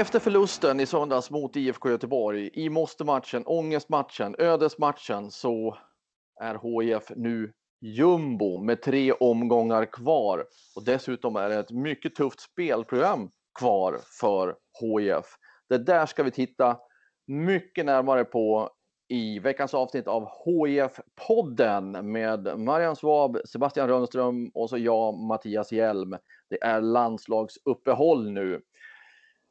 Efter förlusten i söndags mot IFK Göteborg i måste-matchen, ångestmatchen, ödesmatchen så är HIF nu jumbo med tre omgångar kvar och dessutom är det ett mycket tufft spelprogram kvar för HIF. Det där ska vi titta mycket närmare på i veckans avsnitt av HIF-podden med Marian Svab, Sebastian Rönnström och så jag, Mattias Hjelm. Det är landslagsuppehåll nu.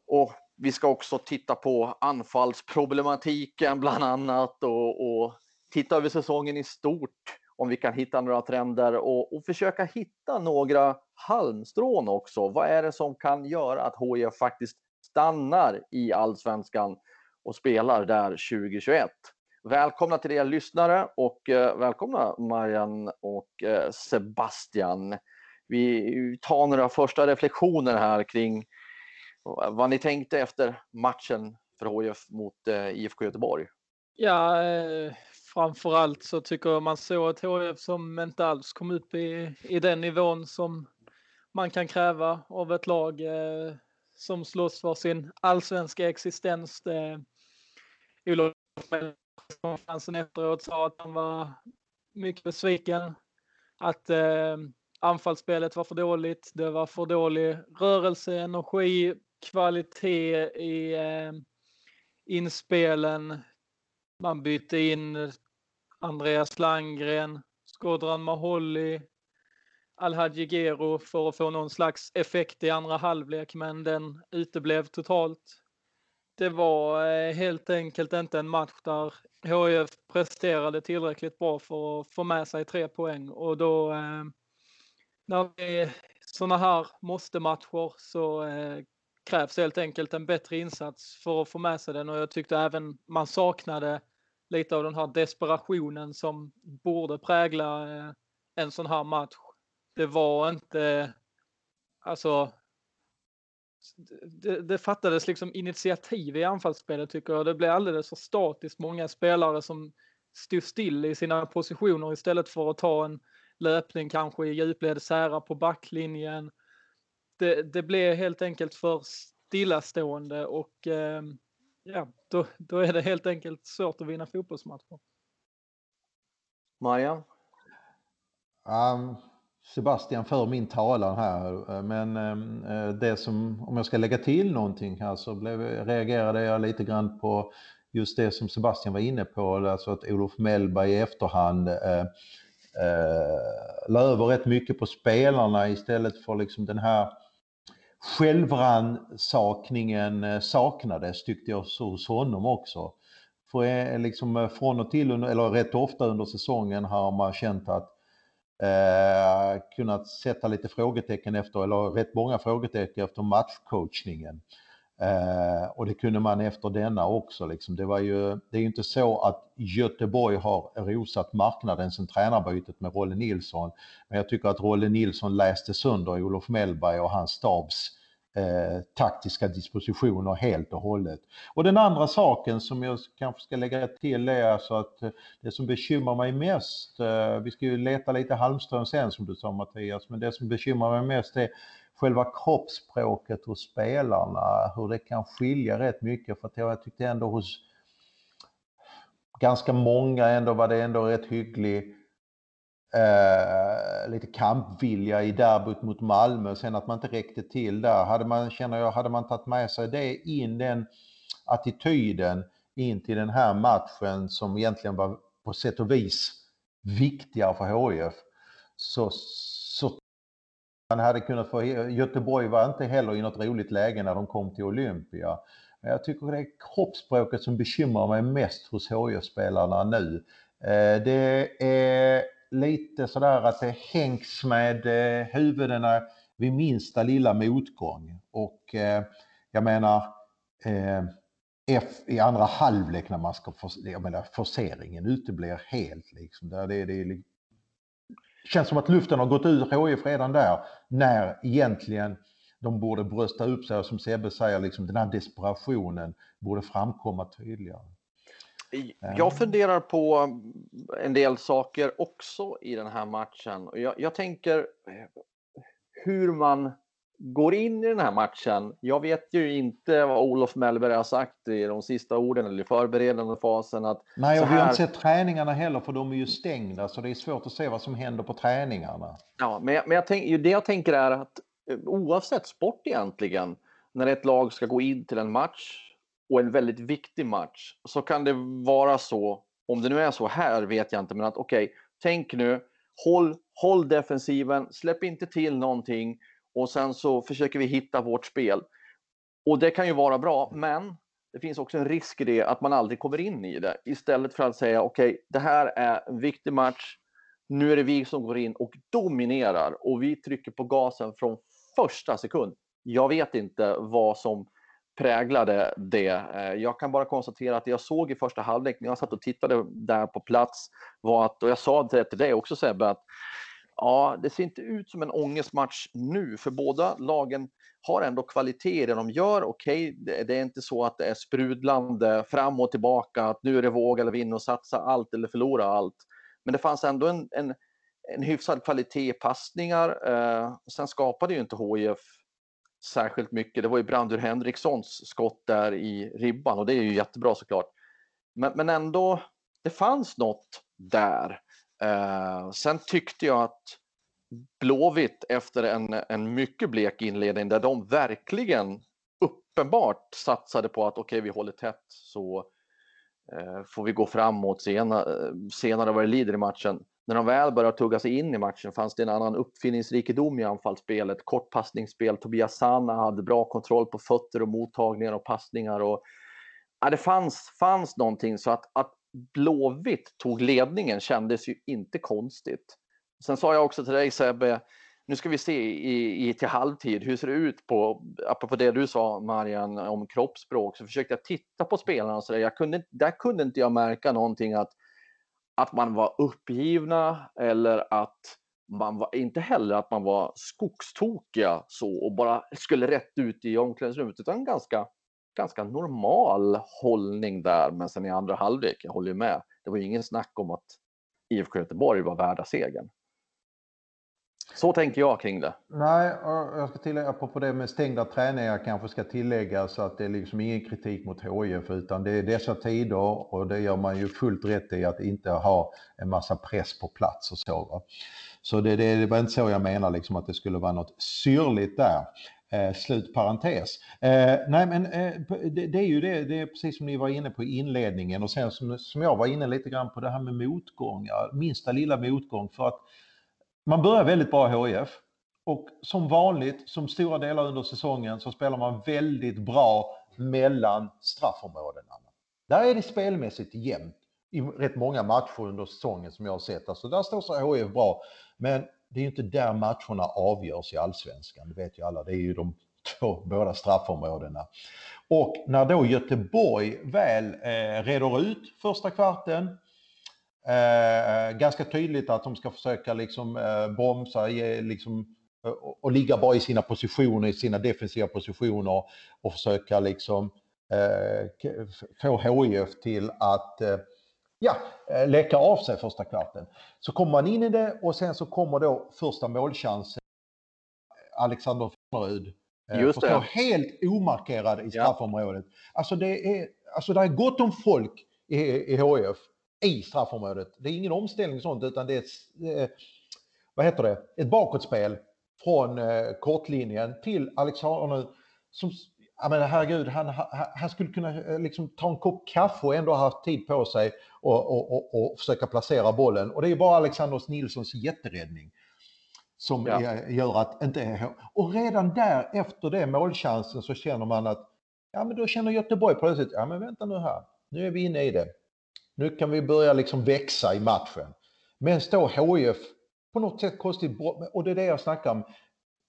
Och vi ska också titta på anfallsproblematiken bland annat och, och titta över säsongen i stort om vi kan hitta några trender och, och, försöka hitta några halmstrån också. Vad är det som kan göra att HIF faktiskt stannar i allsvenskan och spelar där 2021? Välkomna till er lyssnare och eh, välkomna Marian och eh, Sebastian. Vi tar några första reflektioner här kring Eh, vad ni tänkte efter matchen för HIF mot eh, IFK Göteborg? Ja, eh, framförallt så tycker jag man såg ett HIF som inte alls kom upp i, i den nivån som man kan kräva av ett lag eh, som slåss för sin allsvenska existens. Det, Olof konferensen efteråt sa att han var mycket besviken. Att eh, anfallsspelet var för dåligt. Det var för dålig rörelse, energi, kvalitet i eh, inspelen. Man bytte in Andreas Landgren, Skodran Maholi, Alhaji Gero för att få någon slags effekt i andra halvlek, men den uteblev totalt. Det var eh, helt enkelt inte en match där HIF presterade tillräckligt bra för att få med sig tre poäng och då eh, när det är sådana här måste-matcher så eh, krävs helt enkelt en bättre insats för att få med sig den och jag tyckte även man saknade lite av den här desperationen som borde prägla eh, en sån här match. Det var inte, alltså, det, det fattades liksom initiativ i anfallsspelet tycker jag. Det blev alldeles för statiskt. Många spelare som stod still i sina positioner istället för att ta en löpning kanske i djupled sära på backlinjen det, det blev helt enkelt för stillastående och eh, ja, då, då är det helt enkelt svårt att vinna fotbollsmatcher. Maja? Um, Sebastian för min talan här, men eh, det som, om jag ska lägga till någonting här så blev, reagerade jag lite grann på just det som Sebastian var inne på, alltså att Olof Mellberg i efterhand eh, eh, la över rätt mycket på spelarna istället för liksom den här självrannsakningen eh, saknades tyckte jag hos honom också. För eh, liksom eh, från och till, eller rätt ofta under säsongen har man känt att eh, kunnat sätta lite frågetecken efter, eller rätt många frågetecken efter matchcoachningen. Eh, och det kunde man efter denna också. Liksom. Det, var ju, det är ju inte så att Göteborg har rosat marknaden sen tränarbytet med Rolle Nilsson. Men jag tycker att Rolle Nilsson läste sönder Olof Mellberg och hans stabs eh, taktiska dispositioner helt och hållet. Och den andra saken som jag kanske ska lägga till är alltså att eh, det som bekymrar mig mest, eh, vi ska ju leta lite halmström sen som du sa Mattias, men det som bekymrar mig mest är själva kroppsspråket hos spelarna, hur det kan skilja rätt mycket. För att jag tyckte ändå hos ganska många ändå var det ändå rätt hygglig eh, lite kampvilja i derbyt mot Malmö. Sen att man inte räckte till där. Hade man, känner jag, hade man tagit med sig det in, den attityden in till den här matchen som egentligen var på sätt och vis viktigare för HIF så, man hade kunnat få, Göteborg var inte heller i något roligt läge när de kom till Olympia. Men jag tycker det är kroppsspråket som bekymrar mig mest hos HIF-spelarna nu. Eh, det är lite sådär att det hängs med eh, huvudena vid minsta lilla motgång. Och eh, jag menar, F i andra halvlek när man ska, jag menar forceringen uteblir helt liksom. Det, det, det, känns som att luften har gått ur HIF redan där när egentligen de borde brösta upp sig och som Sebbe säger, liksom, den här desperationen borde framkomma tydligare. Jag funderar på en del saker också i den här matchen. Jag, jag tänker hur man går in i den här matchen. Jag vet ju inte vad Olof Mellberg har sagt i de sista orden eller i förberedande fasen. Att Nej, och här... vi har inte sett träningarna heller för de är ju stängda så det är svårt att se vad som händer på träningarna. Ja, men, jag, men jag tänk, det jag tänker är att eh, oavsett sport egentligen, när ett lag ska gå in till en match och en väldigt viktig match, så kan det vara så, om det nu är så här vet jag inte, men att okej, okay, tänk nu, håll, håll defensiven, släpp inte till någonting och sen så försöker vi hitta vårt spel. Och det kan ju vara bra, men det finns också en risk i det att man aldrig kommer in i det. Istället för att säga okej, okay, det här är en viktig match. Nu är det vi som går in och dominerar och vi trycker på gasen från första sekund. Jag vet inte vad som präglade det. Eh, jag kan bara konstatera att det jag såg i första halvlek när jag satt och tittade där på plats var att, och jag sa det till dig också Sebbe, att Ja, det ser inte ut som en ångestmatch nu, för båda lagen har ändå kvalitet i det de gör. Okej, okay, det är inte så att det är sprudlande fram och tillbaka, att nu är det våga eller vinna och satsa allt eller förlora allt. Men det fanns ändå en, en, en hyfsad kvalitet i passningar. Eh, sen skapade ju inte HIF särskilt mycket. Det var ju Brandur Henrikssons skott där i ribban och det är ju jättebra såklart. Men, men ändå, det fanns något där. Eh, sen tyckte jag att Blåvitt efter en, en mycket blek inledning där de verkligen uppenbart satsade på att okej, okay, vi håller tätt så eh, får vi gå framåt senare, senare vad det lider i matchen. När de väl började tugga sig in i matchen fanns det en annan uppfinningsrikedom i anfallsspelet, kortpassningsspel. Tobias Sanna hade bra kontroll på fötter och mottagningar och passningar. Och, ja, det fanns, fanns någonting så att, att Blåvitt tog ledningen kändes ju inte konstigt. Sen sa jag också till dig Sebbe, nu ska vi se i, i, till halvtid, hur ser det ut på, apropå det du sa Marian om kroppsspråk, så försökte jag titta på spelarna och så där. Jag kunde, där kunde inte jag märka någonting att, att man var uppgivna eller att man var, inte heller att man var skogstokiga så och bara skulle rätt ut i omklädningsrummet, utan ganska ganska normal hållning där, men sen i andra halvlek, jag håller med, det var ju ingen snack om att IFK Göteborg var värda segern. Så tänker jag kring det. Nej, jag ska tillägga, apropå det med stängda träningar kanske ska tillägga så att det är liksom ingen kritik mot HIF utan det är dessa tider och det gör man ju fullt rätt i att inte ha en massa press på plats och så. Va? Så det, det, det var inte så jag menar liksom att det skulle vara något syrligt där. Eh, slut parentes. Eh, nej men eh, det, det, är ju det, det är precis som ni var inne på i inledningen och sen som, som jag var inne lite grann på det här med motgångar, minsta lilla motgång för att man börjar väldigt bra i HIF och som vanligt, som stora delar under säsongen, så spelar man väldigt bra mellan straffområdena. Där är det spelmässigt jämnt i rätt många matcher under säsongen som jag har sett. Alltså där står sig HIF bra. Men det är ju inte där matcherna avgörs i allsvenskan, det vet ju alla. Det är ju de två, båda straffområdena. Och när då Göteborg väl eh, reder ut första kvarten, eh, ganska tydligt att de ska försöka liksom eh, bromsa, ge, liksom, eh, och, och ligga bara i sina positioner, i sina defensiva positioner och försöka liksom eh, få HIF till att eh, ja, eh, läcka av sig första kvarten. Så kommer man in i det och sen så kommer då första målchansen. Alexander Farnerud. Eh, Just det. Helt omarkerad i straffområdet. Ja. Alltså det är, alltså det är gott om folk i, i HIF i straffområdet. Det är ingen omställning sånt utan det är ett, eh, vad heter det, ett bakåtspel från kortlinjen till Alexander som jag menar, herregud, han, han skulle kunna eh, liksom ta en kopp kaffe och ändå ha haft tid på sig och, och, och, och försöka placera bollen. Och det är bara Alexander Nilssons jätteräddning. som ja. gör att inte... Och redan där efter det målchansen så känner man att ja men då känner Göteborg plötsligt, ja men vänta nu här, nu är vi inne i det. Nu kan vi börja liksom växa i matchen. Men står HIF på något sätt konstigt och det är det jag snackar om.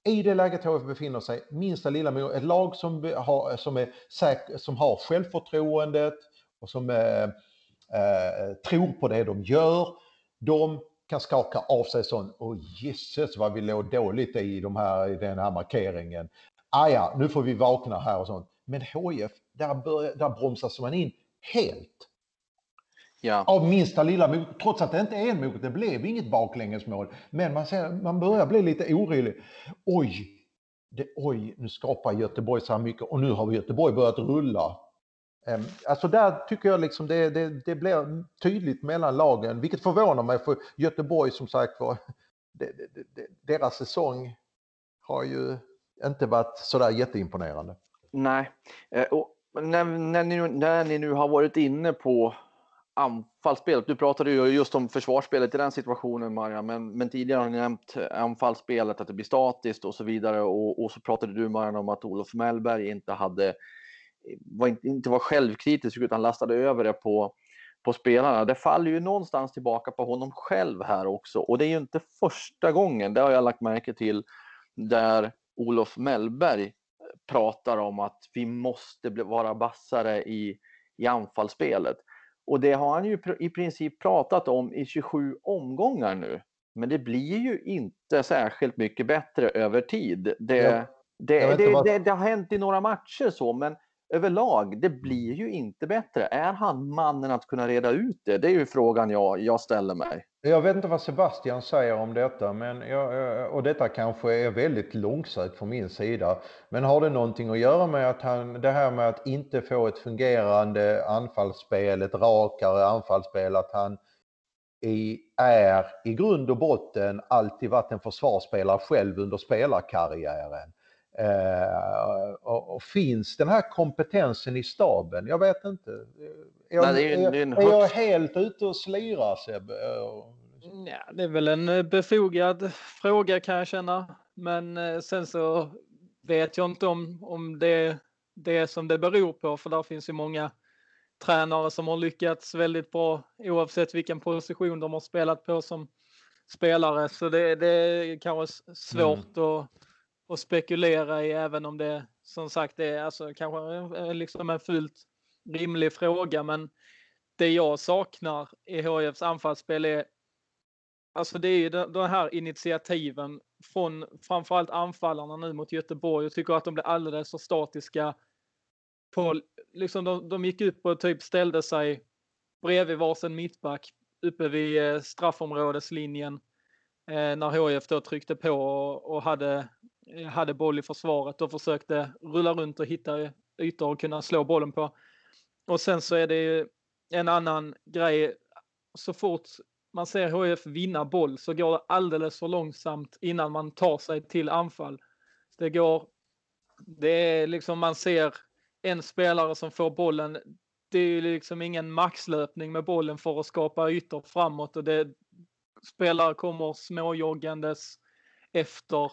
I det läget HIF befinner sig, minsta lilla ett lag som har, som är säker, som har självförtroendet och som eh, eh, tror på det de gör. De kan skaka av sig sån, och gisses vad vi låg dåligt i, de här, i den här markeringen. Ah, Aja, nu får vi vakna här och sånt. Men HIF, där, börjar, där bromsas man in helt. Ja. Av minsta lilla mot, trots att det inte är en mot, det blev inget baklängesmål. Men man, ser, man börjar bli lite orolig. Oj, det, oj, nu skapar Göteborg så här mycket och nu har Göteborg börjat rulla. Um, alltså där tycker jag liksom det, det, det blir tydligt mellan lagen, vilket förvånar mig för Göteborg som sagt var, deras säsong har ju inte varit sådär jätteimponerande. Nej, eh, och när, när, ni, när ni nu har varit inne på anfallsspelet. Du pratade ju just om försvarsspelet i den situationen Maria, men, men tidigare har ni nämnt anfallsspelet, att det blir statiskt och så vidare. Och, och så pratade du Marian om att Olof Mellberg inte hade var inte, inte var självkritisk utan lastade över det på, på spelarna. Det faller ju någonstans tillbaka på honom själv här också. Och det är ju inte första gången, det har jag lagt märke till, där Olof Mellberg pratar om att vi måste vara bassare i, i anfallsspelet. Och det har han ju i princip pratat om i 27 omgångar nu. Men det blir ju inte särskilt mycket bättre över tid. Det, ja. det, det, det, det, har hänt i några matcher så, men överlag, det blir ju inte bättre. Är han mannen att kunna reda ut det? Det är ju frågan jag, jag ställer mig. Jag vet inte vad Sebastian säger om detta, men jag, och detta kanske är väldigt långsökt från min sida. Men har det någonting att göra med att han, det här med att inte få ett fungerande anfallsspel, ett rakare anfallsspel, att han i, är i grund och botten alltid varit en försvarsspelare själv under spelarkarriären. Eh, och, och, finns den här kompetensen i staben? Jag vet inte. Är jag, Nej, är, är, är jag helt ute och slirar Sebbe? Ja, det är väl en eh, befogad fråga kan jag känna. Men eh, sen så vet jag inte om, om det det som det beror på, för där finns ju många tränare som har lyckats väldigt bra oavsett vilken position de har spelat på som spelare. Så det, det är kanske svårt mm. att och spekulera i även om det som sagt är alltså kanske liksom en fullt rimlig fråga. Men det jag saknar i HIFs anfallsspel är Alltså det är ju de här initiativen från framförallt anfallarna nu mot Göteborg. Jag tycker att de blir alldeles för statiska. På, liksom de, de gick upp och typ ställde sig bredvid varsin mittback uppe vid eh, straffområdeslinjen eh, när HIF då tryckte på och, och hade Eh, hade boll i försvaret och försökte rulla runt och hitta ytor att kunna slå bollen på. Och sen så är det en annan grej. Så fort man ser HF vinna boll så går det alldeles för långsamt innan man tar sig till anfall. Det går, det är liksom man ser en spelare som får bollen. Det är ju liksom ingen maxlöpning med bollen för att skapa ytor framåt och det spelare kommer småjoggandes efter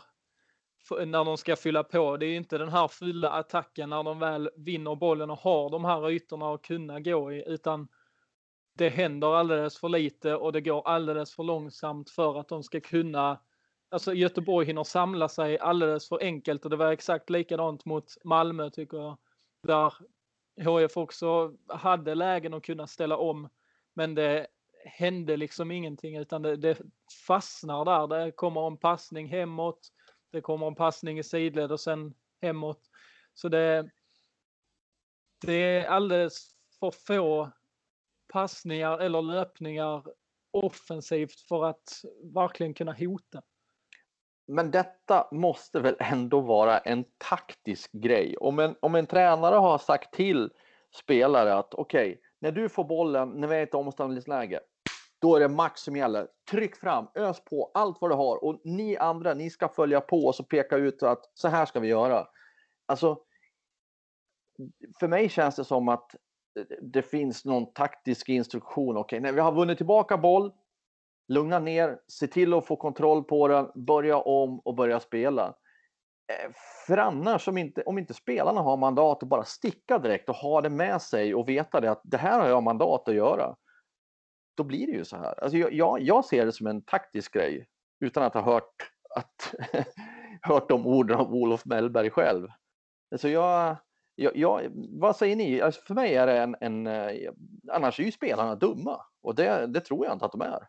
när de ska fylla på. Det är inte den här fulla attacken när de väl vinner bollen och har de här ytorna att kunna gå i, utan det händer alldeles för lite och det går alldeles för långsamt för att de ska kunna Alltså Göteborg hinner samla sig alldeles för enkelt och det var exakt likadant mot Malmö tycker jag. Där HF också hade lägen att kunna ställa om men det hände liksom ingenting utan det, det fastnar där. Det kommer en passning hemåt det kommer en passning i sidled och sen hemåt. Så det, det är alldeles för få passningar eller löpningar offensivt för att verkligen kunna hota. Men detta måste väl ändå vara en taktisk grej? Om en, om en tränare har sagt till spelare att okej, okay, när du får bollen, när vi är i ett omställningsläge, då är det max som gäller. Tryck fram, ös på allt vad du har och ni andra, ni ska följa på och peka ut att så här ska vi göra. Alltså, för mig känns det som att eh, det finns någon taktisk instruktion. Okej, okay, när vi har vunnit tillbaka boll, lugna ner, se till att få kontroll på den, börja om och börja spela. Eh, för annars, om inte, om inte spelarna har mandat att bara sticka direkt och ha det med sig och veta det att det här har jag mandat att göra, då blir det ju så här. Alltså jag, jag ser det som en taktisk grej utan att ha hört, att, hört de orden av Olof Mellberg själv. Alltså jag, jag, jag, vad säger ni? Alltså för mig är det en, en... Eh, annars är ju spelarna dumma och det, det tror jag inte att de är.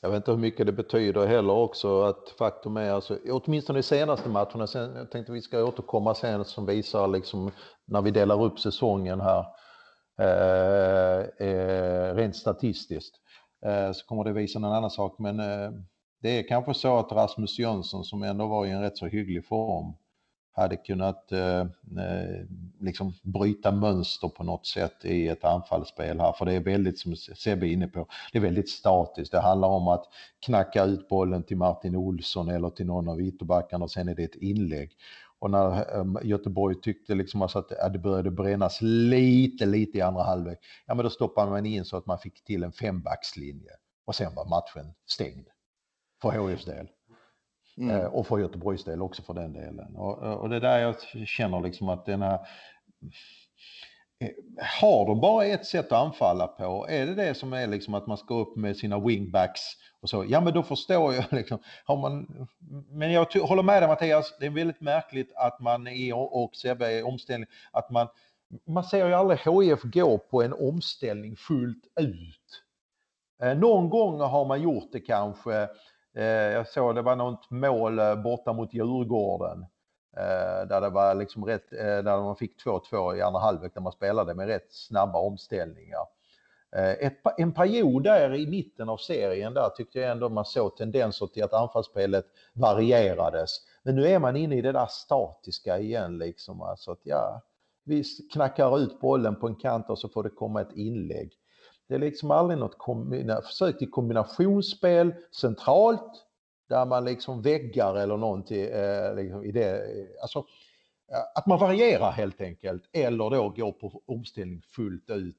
Jag vet inte hur mycket det betyder heller också att faktum är alltså, åtminstone i senaste matcherna, sen, jag tänkte vi ska återkomma sen som visar liksom när vi delar upp säsongen här Eh, eh, rent statistiskt eh, så kommer det visa en annan sak men eh, det är kanske så att Rasmus Jönsson som ändå var i en rätt så hygglig form hade kunnat eh, eh, liksom bryta mönster på något sätt i ett anfallsspel här. För det är väldigt, som Sebbe är inne på, det är väldigt statiskt. Det handlar om att knacka ut bollen till Martin Olsson eller till någon av ytterbackarna och sen är det ett inlägg. Och när um, Göteborg tyckte liksom alltså att, det började brännas lite, lite i andra halvlek, ja men då stoppade man in så att man fick till en fembackslinje. Och sen var matchen stängd. För HIFs del. Mm. Eh, och för Göteborgs del också för den delen. Och, och det är där jag känner liksom att denna eh, har de bara ett sätt att anfalla på, är det det som är liksom att man ska upp med sina wingbacks och så, ja men då förstår jag liksom, har man, men jag håller med dig Mattias, det är väldigt märkligt att man i, och Sebbe i omställning, att man, man ser ju aldrig HIF gå på en omställning fullt ut. Eh, någon gång har man gjort det kanske, eh, jag såg det var något mål eh, borta mot Djurgården. Eh, där det var liksom rätt, eh, där man fick 2-2 i andra halvlek där man spelade med rätt snabba omställningar. Eh, ett, en period där i mitten av serien där tyckte jag ändå man såg tendenser till att anfallsspelet varierades. Men nu är man inne i det där statiska igen liksom. Alltså att ja, vi knackar ut bollen på en kant och så får det komma ett inlägg. Det är liksom aldrig något kombina försök till kombinationsspel centralt där man liksom väggar eller någonting eh, liksom i det. Eh, alltså, eh, att man varierar helt enkelt eller då går på omställning fullt ut.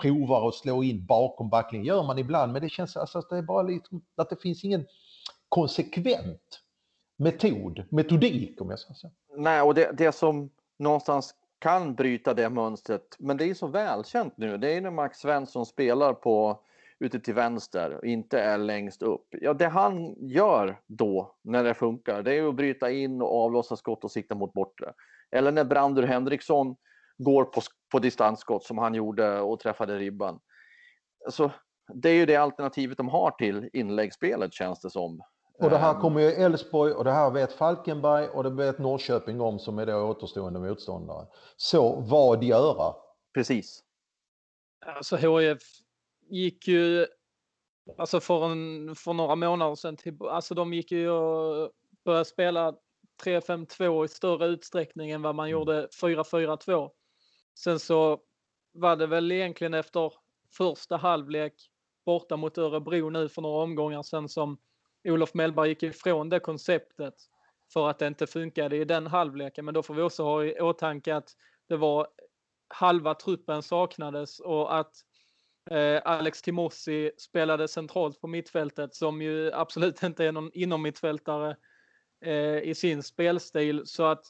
Provar att slå in bakom backlinjen gör man ibland men det känns alltså att det är bara liksom, att det finns ingen konsekvent metod, metodik om jag ska säga. Nej, och det, det som någonstans kan bryta det mönstret. Men det är så välkänt nu. Det är när Max Svensson spelar på ute till vänster och inte är längst upp. Ja, det han gör då när det funkar, det är att bryta in och avlossa skott och sikta mot bortre. Eller när Brandur Henriksson går på, på distansskott som han gjorde och träffade ribban. Så det är ju det alternativet de har till inläggsspelet känns det som. Och det här ehm. kommer ju Elfsborg och det här vet Falkenberg och det vet Norrköping om som är då återstående motståndare. Så vad göra? Precis. Alltså HIF gick ju, alltså för, en, för några månader sedan, till, alltså de gick ju och började spela 3-5-2 i större utsträckning än vad man mm. gjorde 4-4-2. Sen så var det väl egentligen efter första halvlek borta mot Örebro nu för några omgångar sen som Olof Mellberg gick ifrån det konceptet för att det inte funkade i den halvleken. Men då får vi också ha i åtanke att det var halva truppen saknades och att eh, Alex Timossi spelade centralt på mittfältet som ju absolut inte är någon inommittfältare eh, i sin spelstil. Så att,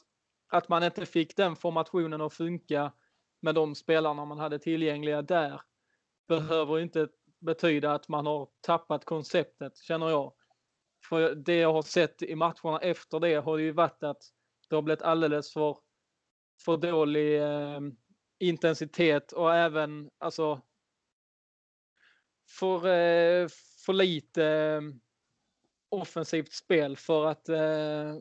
att man inte fick den formationen att funka med de spelarna man hade tillgängliga där behöver inte betyda att man har tappat konceptet, känner jag. För det jag har sett i matcherna efter det har ju varit att det har blivit alldeles för, för dålig eh, intensitet och även alltså för, eh, för lite eh, offensivt spel för att eh,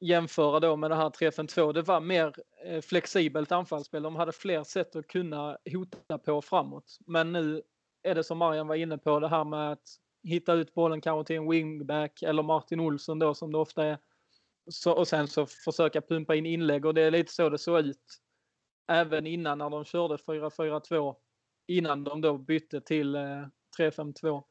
jämföra då med det här 3-5-2. Det var mer flexibelt anfallsspel. De hade fler sätt att kunna hota på framåt. Men nu är det som Marian var inne på det här med att hitta ut bollen kanske till en wingback eller Martin Olsson då som det ofta är. Så, och sen så försöka pumpa in inlägg och det är lite så det såg ut. Även innan när de körde 4-4-2 innan de då bytte till 3-5-2.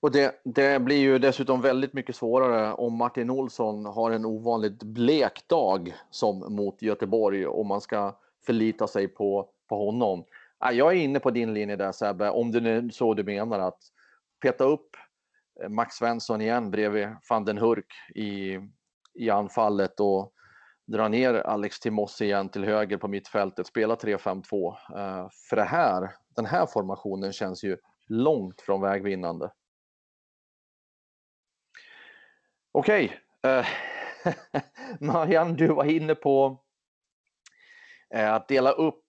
Och det, det, blir ju dessutom väldigt mycket svårare om Martin Olsson har en ovanligt blek dag som mot Göteborg och man ska förlita sig på, på honom. Jag är inne på din linje där Sebbe, om det är så du menar att peta upp eh, Max Svensson igen bredvid van den Hurk i, i anfallet och dra ner Alex Timossi igen till höger på mittfältet, spela 3-5-2. Eh, för det här, den här formationen känns ju långt från vägvinnande. Okej, okay. Marianne, du var inne på att dela upp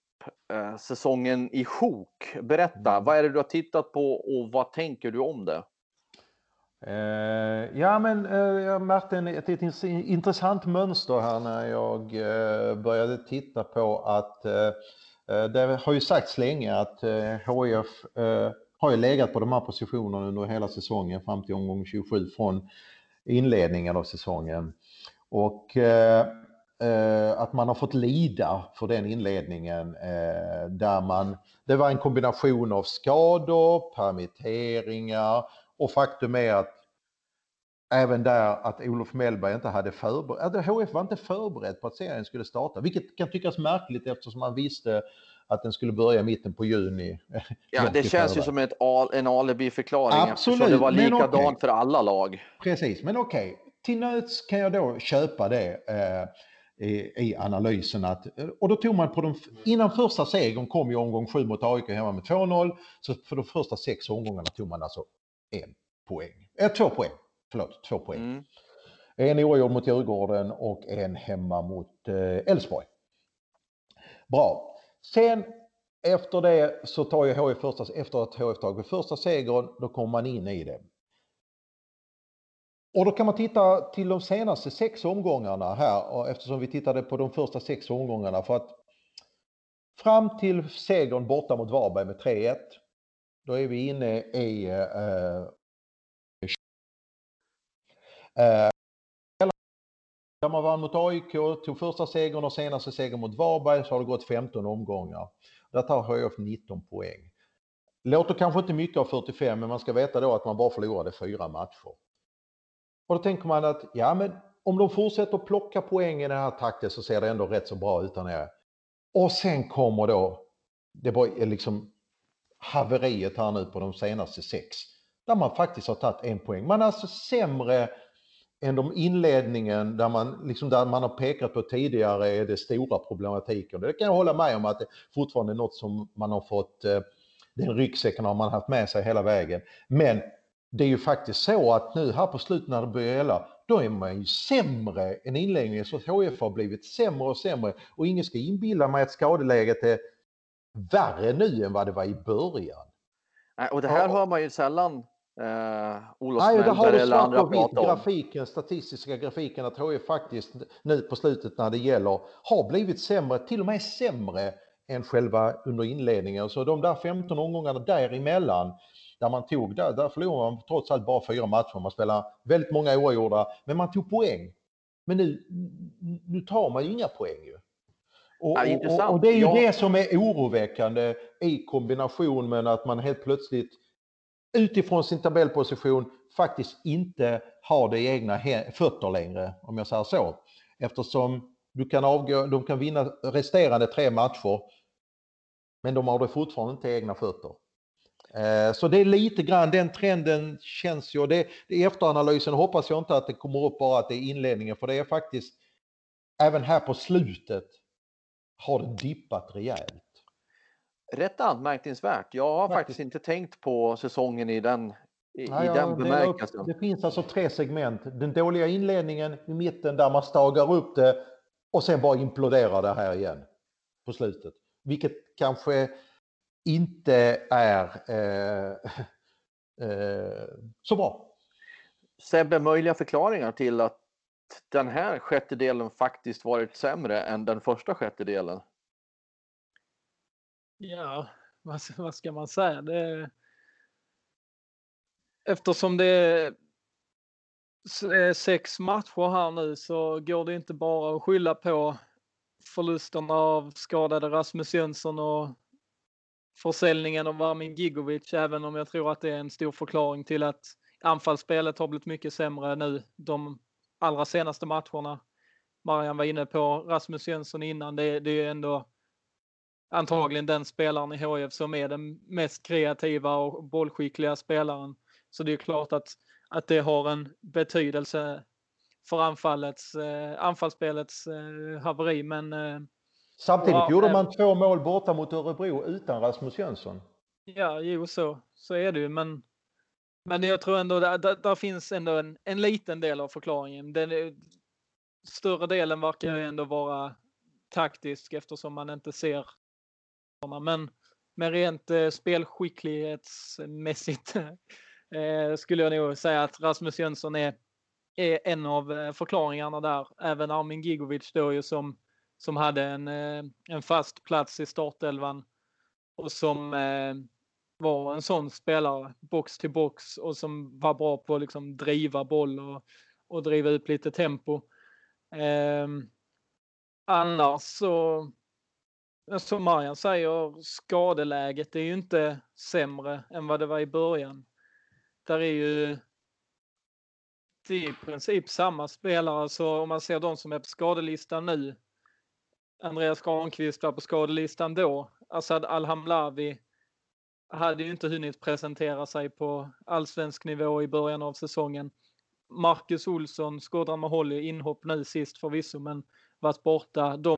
eh, säsongen i sjok. Berätta, mm. vad är det du har tittat på och vad tänker du om det? Eh, ja, men eh, jag märkte ett, ett, intressant mönster här när jag eh, började titta på att eh, eh, det har ju sagts länge att HIF har ju legat på de här positionerna under hela säsongen fram till omgång 27 från inledningen av säsongen. Och eh, eh, att man har fått lida för den inledningen eh, där man, det var en kombination av skador, permitteringar och faktum är att även där att Olof Mellberg inte hade förberett, HF var inte förberedd på att serien skulle starta, vilket kan tyckas märkligt eftersom man visste att den skulle börja i mitten på juni. Ja, det känns ju som ett en alibi-förklaring eftersom det var likadant okay. för alla lag. Precis, men okej, okay. till nöds kan jag då köpa det. Eh, i, analysen. Att, och då tog man på de, innan första segern kom i omgång 7 mot AIK hemma med 2-0. Så för de första sex omgångarna tog man alltså en poäng. Eh, två poäng. Förlåt, två poäng. Mm. En oavgjord mot Djurgården och en hemma mot eh, Elfsborg. Eh, Bra. Sen efter det så tar ju HF första, efter att HF tagit första segern, då kommer man in i det. Och då kan man titta till de senaste sex omgångarna här eftersom vi tittade på de första sex omgångarna för att fram till segern borta mot Varberg med 3-1 då är vi inne i eh, eh eh, där man vann mot AIK, tog första segern och senaste segern mot Varberg så har det gått 15 omgångar. Där tar HIF 19 poäng. Låter kanske inte mycket av 45 men man ska veta då att man bara förlorade fyra matcher. Och då tänker man att ja, men om de fortsätter att plocka poäng i den här takten så ser det ändå rätt så bra ut där nere. Och sen kommer då det var liksom haveriet här nu på de senaste sex. Där man faktiskt har tagit en poäng. Man är alltså sämre än de inledningen där man, liksom där man har pekat på tidigare är det stora problematiken. Det kan jag hålla med om att det fortfarande är något som man har fått, eh, den ryggsäcken har man haft med sig hela vägen. Men det är ju faktiskt så att nu här på slutet när det börjar gälla, då är man ju sämre än inledningen. Så HF har blivit sämre och sämre och ingen ska inbilla mig att skadeläget är värre nu än vad det var i början. Och det här ja. hör man ju sällan eh, Olof Nej, det har du andra prata om. Grafiken, statistiska grafiken att HF faktiskt nu på slutet när det gäller har blivit sämre, till och med sämre än själva under inledningen. Så de där 15 omgångarna däremellan där man tog, där, där förlorade man trots allt bara fyra matcher. Man spelade väldigt många oavgjorda, men man tog poäng. Men nu, nu tar man ju inga poäng ju. Och, ja, och, och, det är ju ja. det som är oroväckande i kombination med att man helt plötsligt utifrån sin tabellposition faktiskt inte har det i egna fötter längre, om jag säger så. Eftersom du kan avgå, de kan vinna resterande tre matcher, men de har det fortfarande inte i egna fötter. Eh, så det är lite grann den trenden känns ju. Det, det I efteranalysen hoppas jag inte att det kommer upp bara att det är inledningen för det är faktiskt även här på slutet har det dippat rejält. Rätt anmärkningsvärt. Jag har faktiskt, faktiskt inte tänkt på säsongen i den, i, Nej, i den bemärkelsen. Det, det finns alltså tre segment. Den dåliga inledningen i mitten där man stagar upp det och sen bara imploderar det här igen på slutet. Vilket kanske inte är eh, eh, så bra. Sebbe, möjliga förklaringar till att den här sjättedelen faktiskt varit sämre än den första sjättedelen? Ja, vad, vad ska man säga? Det, eftersom det är sex matcher här nu så går det inte bara att skylla på förlusterna av skadade Rasmus Jönsson och försäljningen av Armin Gigovic, även om jag tror att det är en stor förklaring till att anfallsspelet har blivit mycket sämre nu de allra senaste matcherna. Marian var inne på Rasmus Jönsson innan. Det, det är ändå antagligen den spelaren i HIF som är den mest kreativa och bollskickliga spelaren. Så det är klart att, att det har en betydelse för anfallets, eh, anfallsspelets eh, haveri. Men, eh, Samtidigt ja, gjorde man två mål borta mot Örebro utan Rasmus Jönsson. Ja, jo så, så är det ju. Men, men jag tror ändå att där, där, finns ändå en, en liten del av förklaringen. Den, större delen verkar ju ändå vara taktisk eftersom man inte ser men, men rent eh, spelskicklighetsmässigt eh, skulle jag nog säga att Rasmus Jönsson är, är en av eh, förklaringarna där. Även Armin Gigovic då ju som, som hade en, eh, en fast plats i startelvan och som eh, var en sån spelare, box till box och som var bra på att liksom driva boll och, och driva upp lite tempo. Eh, annars så, som Marian säger, skadeläget är ju inte sämre än vad det var i början. Där är ju det är i princip samma spelare, så om man ser de som är på skadelistan nu. Andreas Granqvist var på skadelistan då. Assad Alhamlavi hade ju inte hunnit presentera sig på allsvensk nivå i början av säsongen. Marcus Olsson, Skodran Maholi, inhopp nu sist förvisso, men varit borta. De...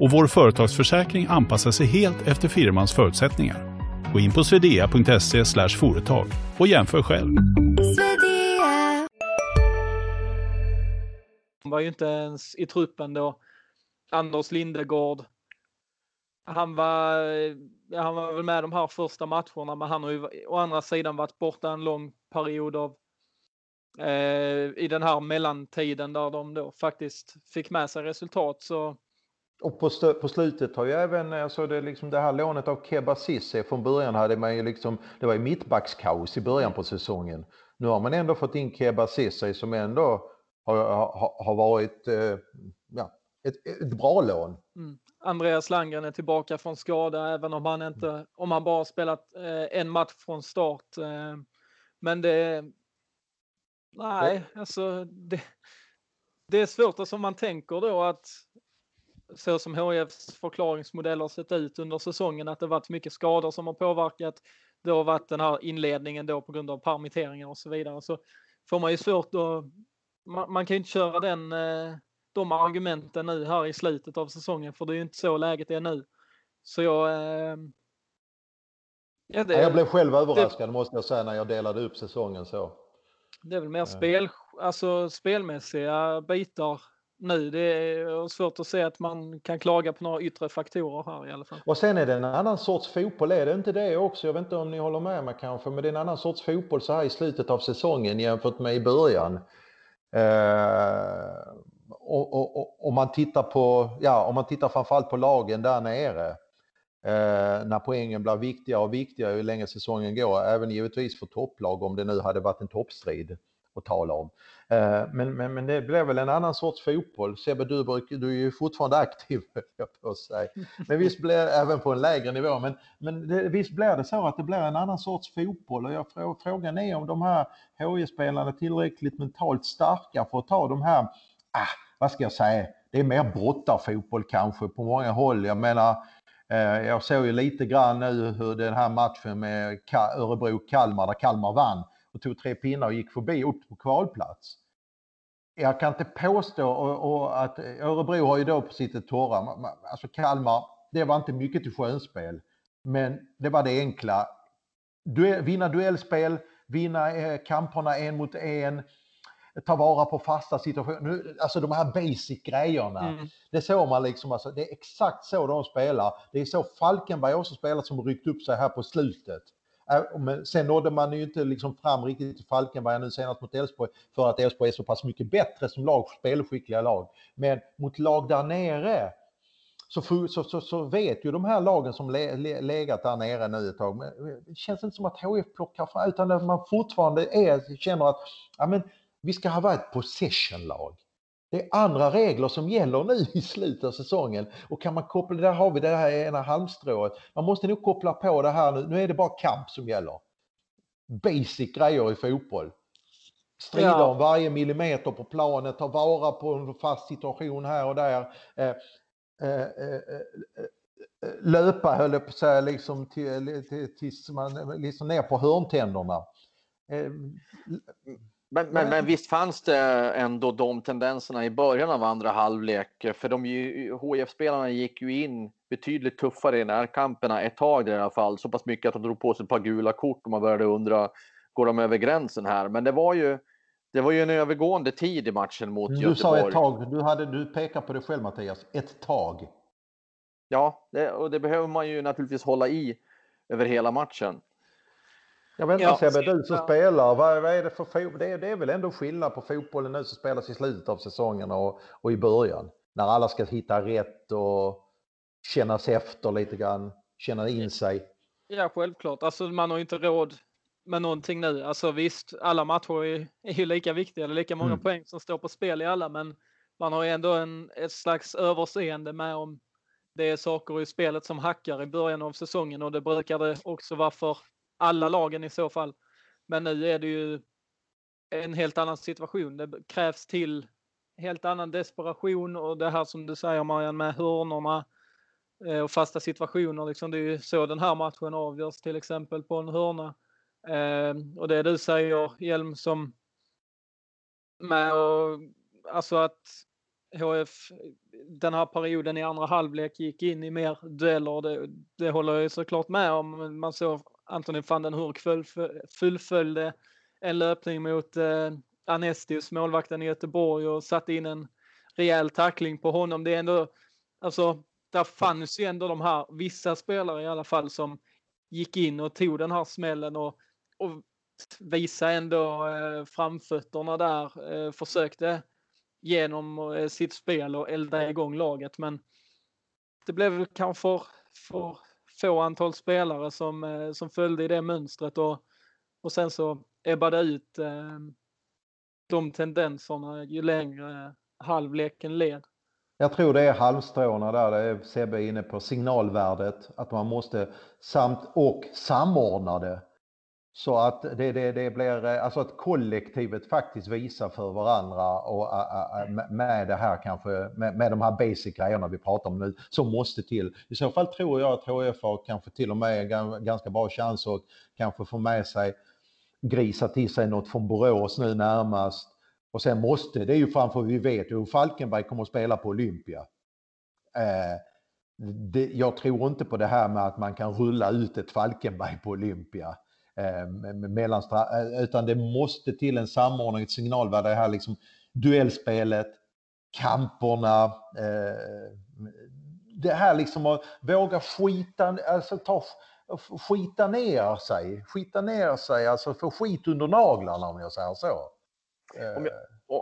och vår företagsförsäkring anpassar sig helt efter firmans förutsättningar. Gå in på swedea.se företag och jämför själv. Han var ju inte ens i truppen då. Anders Lindegård. Han var, han var väl med de här första matcherna men han har ju å andra sidan varit borta en lång period av eh, i den här mellantiden där de då faktiskt fick med sig resultat. Så... Och på, på slutet har ju även alltså det, liksom det här lånet av Keba Cisse från början hade man ju liksom, det var ju mittbackskaos i början på säsongen. Nu har man ändå fått in Keba Cisse som ändå har, har, har varit eh, ja, ett, ett bra lån. Mm. Andreas Landgren är tillbaka från skada även om han inte, om han bara spelat eh, en match från start. Eh, men det, nej, alltså det, det är svårt, alltså man tänker då att så som HIFs förklaringsmodell har sett ut under säsongen, att det varit mycket skador som har påverkat. Det har varit den här inledningen då på grund av permitteringar och så vidare. Så får man ju svårt att, man, man kan ju inte köra den, eh, de argumenten nu här i slutet av säsongen, för det är ju inte så läget är nu. Så jag, eh, Ja, det, jag blev själv överraskad det, måste jag säga när jag delade upp säsongen så. Det är väl mer spel, alltså spelmässiga bitar nu. Det är svårt att se att man kan klaga på några yttre faktorer här i alla fall. Och sen är det en annan sorts fotboll, är det inte det också? Jag vet inte om ni håller med mig kanske, men det är en annan sorts fotboll så här i slutet av säsongen jämfört med i början. Eh, och, och, och, om man tittar på, ja, om man tittar framförallt på lagen där nere Eh, när poängen blir viktigare och viktigare ju längre säsongen går, även givetvis för topplag om det nu hade varit en toppstrid att tala om. Eh, men, men, men det blev väl en annan sorts fotboll. Sebbe, du, du är ju fortfarande aktiv, jag på sig. Men visst blir det även på en lägre nivå, men, men det, visst blir det så att det blir en annan sorts fotboll och jag, frågan är om de här HJ-spelarna är tillräckligt mentalt starka för att ta de här, ah, vad ska jag säga, det är mer brottarfotboll kanske på många håll. Jag menar, Eh, jag såg ju lite grann nu hur den här matchen med Örebro-Kalmar, där Kalmar vann och tog tre pinnar och gick förbi upp på kvalplats. Jag kan inte påstå och, och att Örebro har ju då på sitt torra, alltså Kalmar, det var inte mycket till skönspel. Men det var det enkla. Duell, vinna duellspel, vinna eh, kamperna en mot en, ta vara på fasta situationer. Alltså de här basic grejerna. Mm. Det såg man liksom, alltså, det är exakt så de spelar. Det är så Falkenberg också spelat som ryckt upp sig här på slutet. Men sen nådde man ju inte liksom fram riktigt till Falkenberg nu senast mot Elfsborg för att Elfsborg är så pass mycket bättre som lag, spelskickliga lag. Men mot lag där nere så, så, så, så, vet ju de här lagen som le, le, legat där nere nu ett tag, men det känns inte som att HIF plockar fram, utan att man fortfarande är, känner att ja, men, vi ska ha ett possession-lag. Det är andra regler som gäller nu i slutet av säsongen och kan man koppla, där har vi det här ena halmstrået. Man måste nog koppla på det här nu, nu är det bara kamp som gäller. Basic grejer i fotboll. Strida ja. om varje millimeter på planet, ta vara på en fast situation här och där. Eh, eh, eh, löpa höll jag på att säga, liksom till, till, tills man liksom ner på hörntänderna. Men, men, men, visst fanns det ändå de tendenserna i början av andra halvlek? För de HIF-spelarna gick ju in betydligt tuffare i närkamperna ett tag i alla fall. Så pass mycket att de drog på sig ett par gula kort och man började undra, går de över gränsen här? Men det var ju, det var ju en övergående tid i matchen mot du Göteborg. Du sa ett tag, du, hade, du pekar på det själv Mattias, ett tag. Ja, det, och det behöver man ju naturligtvis hålla i över hela matchen. Jag vet inte ja, Sebbe, du som spelar, vad, vad, är det för fotboll? Det, det, är väl ändå skillnad på fotbollen nu som spelas i slutet av säsongen och, och i början. När alla ska hitta rätt och kännas efter lite grann, känna in sig. Ja, självklart. Alltså man har ju inte råd med någonting nu. Alltså visst, alla matcher är, är ju lika viktiga. Det är lika många mm. poäng som står på spel i alla, men man har ju ändå en, ett slags överseende med om det är saker i spelet som hackar i början av säsongen och det brukar det också vara för alla lagen i så fall. Men nu är det ju en helt annan situation. Det krävs till helt annan desperation och det här som du säger Marianne med hörnorna eh, och fasta situationer. Liksom det är ju så den här matchen avgörs till exempel på en hörna. Eh, och det du säger Hjelm som med och, alltså att HF den här perioden i andra halvlek gick in i mer dueller. Det, det håller jag såklart med om. Man såg Anthony van den Hurk fullföljde en löpning mot eh, Anestius, målvakten i Göteborg och satte in en rejäl tackling på honom. Det är ändå, alltså, där fanns ju ändå de här, vissa spelare i alla fall, som gick in och tog den här smällen och, och visade ändå eh, framfötterna där, eh, försökte genom eh, sitt spel och elda igång laget. Men det blev kanske för, för få antal spelare som, eh, som följde i det mönstret och, och sen så ebbade ut eh, de tendenserna ju längre halvleken led. Jag tror det är halmstråna där, det är Sebbe inne på, signalvärdet, att man måste samt och samordna det så att det, det, det blir, eh, alltså att kollektivet faktiskt visar för varandra och med det här kanske, med, med de här basic grejerna vi pratar om nu, som måste till. I så fall tror jag att HF har kanske till och med ganska bra chans att kanske få med sig, grisa till sig något från Borås nu närmast. Och sen måste, det är ju framför vi vet hur Falkenberg kommer att spela på Olympia. Eh, det, jag tror inte på det här med att man kan rulla ut ett Falkenberg på Olympia Eh, eh, utan det måste till en samordning, ett signalvärde här liksom duellspelet, kamperna, eh, det här liksom att våga skita, alltså ta, skita ner sig, skita ner sig, alltså få skit under naglarna om jag säger så. Eh, om jag,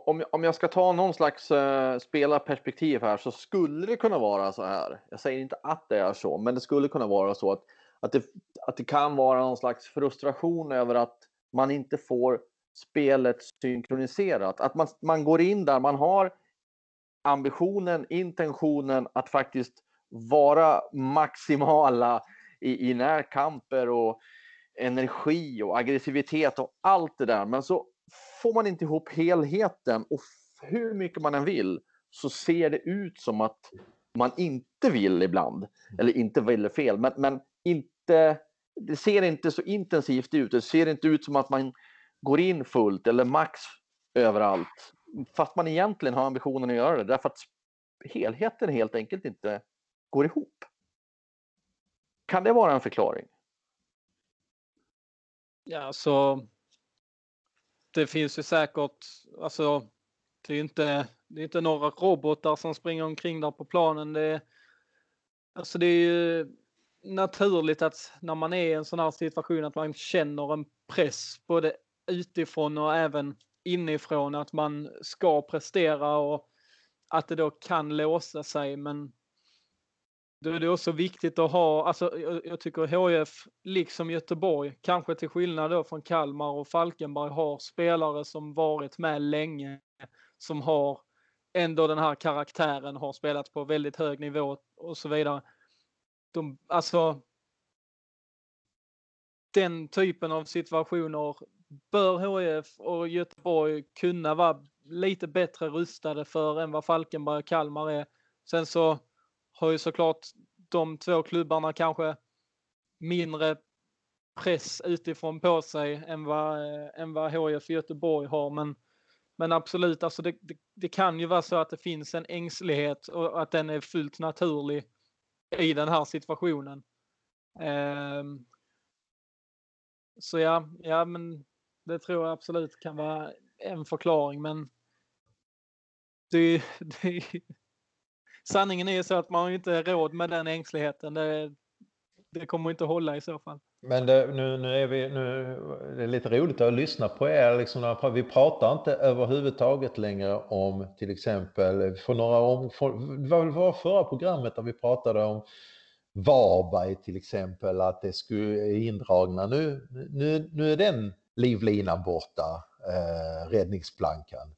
om, om jag ska ta någon slags uh, spelarperspektiv här så skulle det kunna vara så här. Jag säger inte att det är så, men det skulle kunna vara så att att det, att det kan vara någon slags frustration över att man inte får spelet synkroniserat. Att man, man går in där, man har ambitionen, intentionen att faktiskt vara maximala i, i närkamper och energi och aggressivitet och allt det där. Men så får man inte ihop helheten och hur mycket man än vill så ser det ut som att man inte vill ibland. Eller inte vill är fel, men, men inte, det ser inte så intensivt ut. Det ser inte ut som att man går in fullt eller max överallt. Fast man egentligen har ambitionen att göra det därför att helheten helt enkelt inte går ihop. Kan det vara en förklaring? Ja, så det finns ju säkert, alltså det är inte, det är inte några robotar som springer omkring där på planen. Det, alltså det är ju naturligt att när man är i en sån här situation att man känner en press både utifrån och även inifrån att man ska prestera och att det då kan låsa sig. Men då är det också viktigt att ha, alltså jag, jag tycker HIF, liksom Göteborg, kanske till skillnad då från Kalmar och Falkenberg, har spelare som varit med länge, som har ändå den här karaktären, har spelat på väldigt hög nivå och så vidare. De, alltså, den typen av situationer bör HIF och Göteborg kunna vara lite bättre rustade för än vad Falkenberg och Kalmar är. Sen så har ju såklart de två klubbarna kanske mindre press utifrån på sig än vad, eh, än vad HIF Göteborg har. Men, men absolut, alltså det, det, det, kan ju vara så att det finns en ängslighet och att den är fullt naturlig i den här situationen. Ehm, så ja, ja, men det tror jag absolut kan vara en förklaring. Men det, det, sanningen är ju så att man har inte råd med den ängsligheten. Det, det kommer inte hålla i så fall. Men det, nu, nu är vi, nu, det är lite roligt att lyssna på er. Liksom, vi pratar inte överhuvudtaget längre om till exempel, för några om, för, det var förra programmet där vi pratade om Varberg till exempel, att det skulle indragna. Nu, nu, nu är den livlinan borta, eh, räddningsplankan.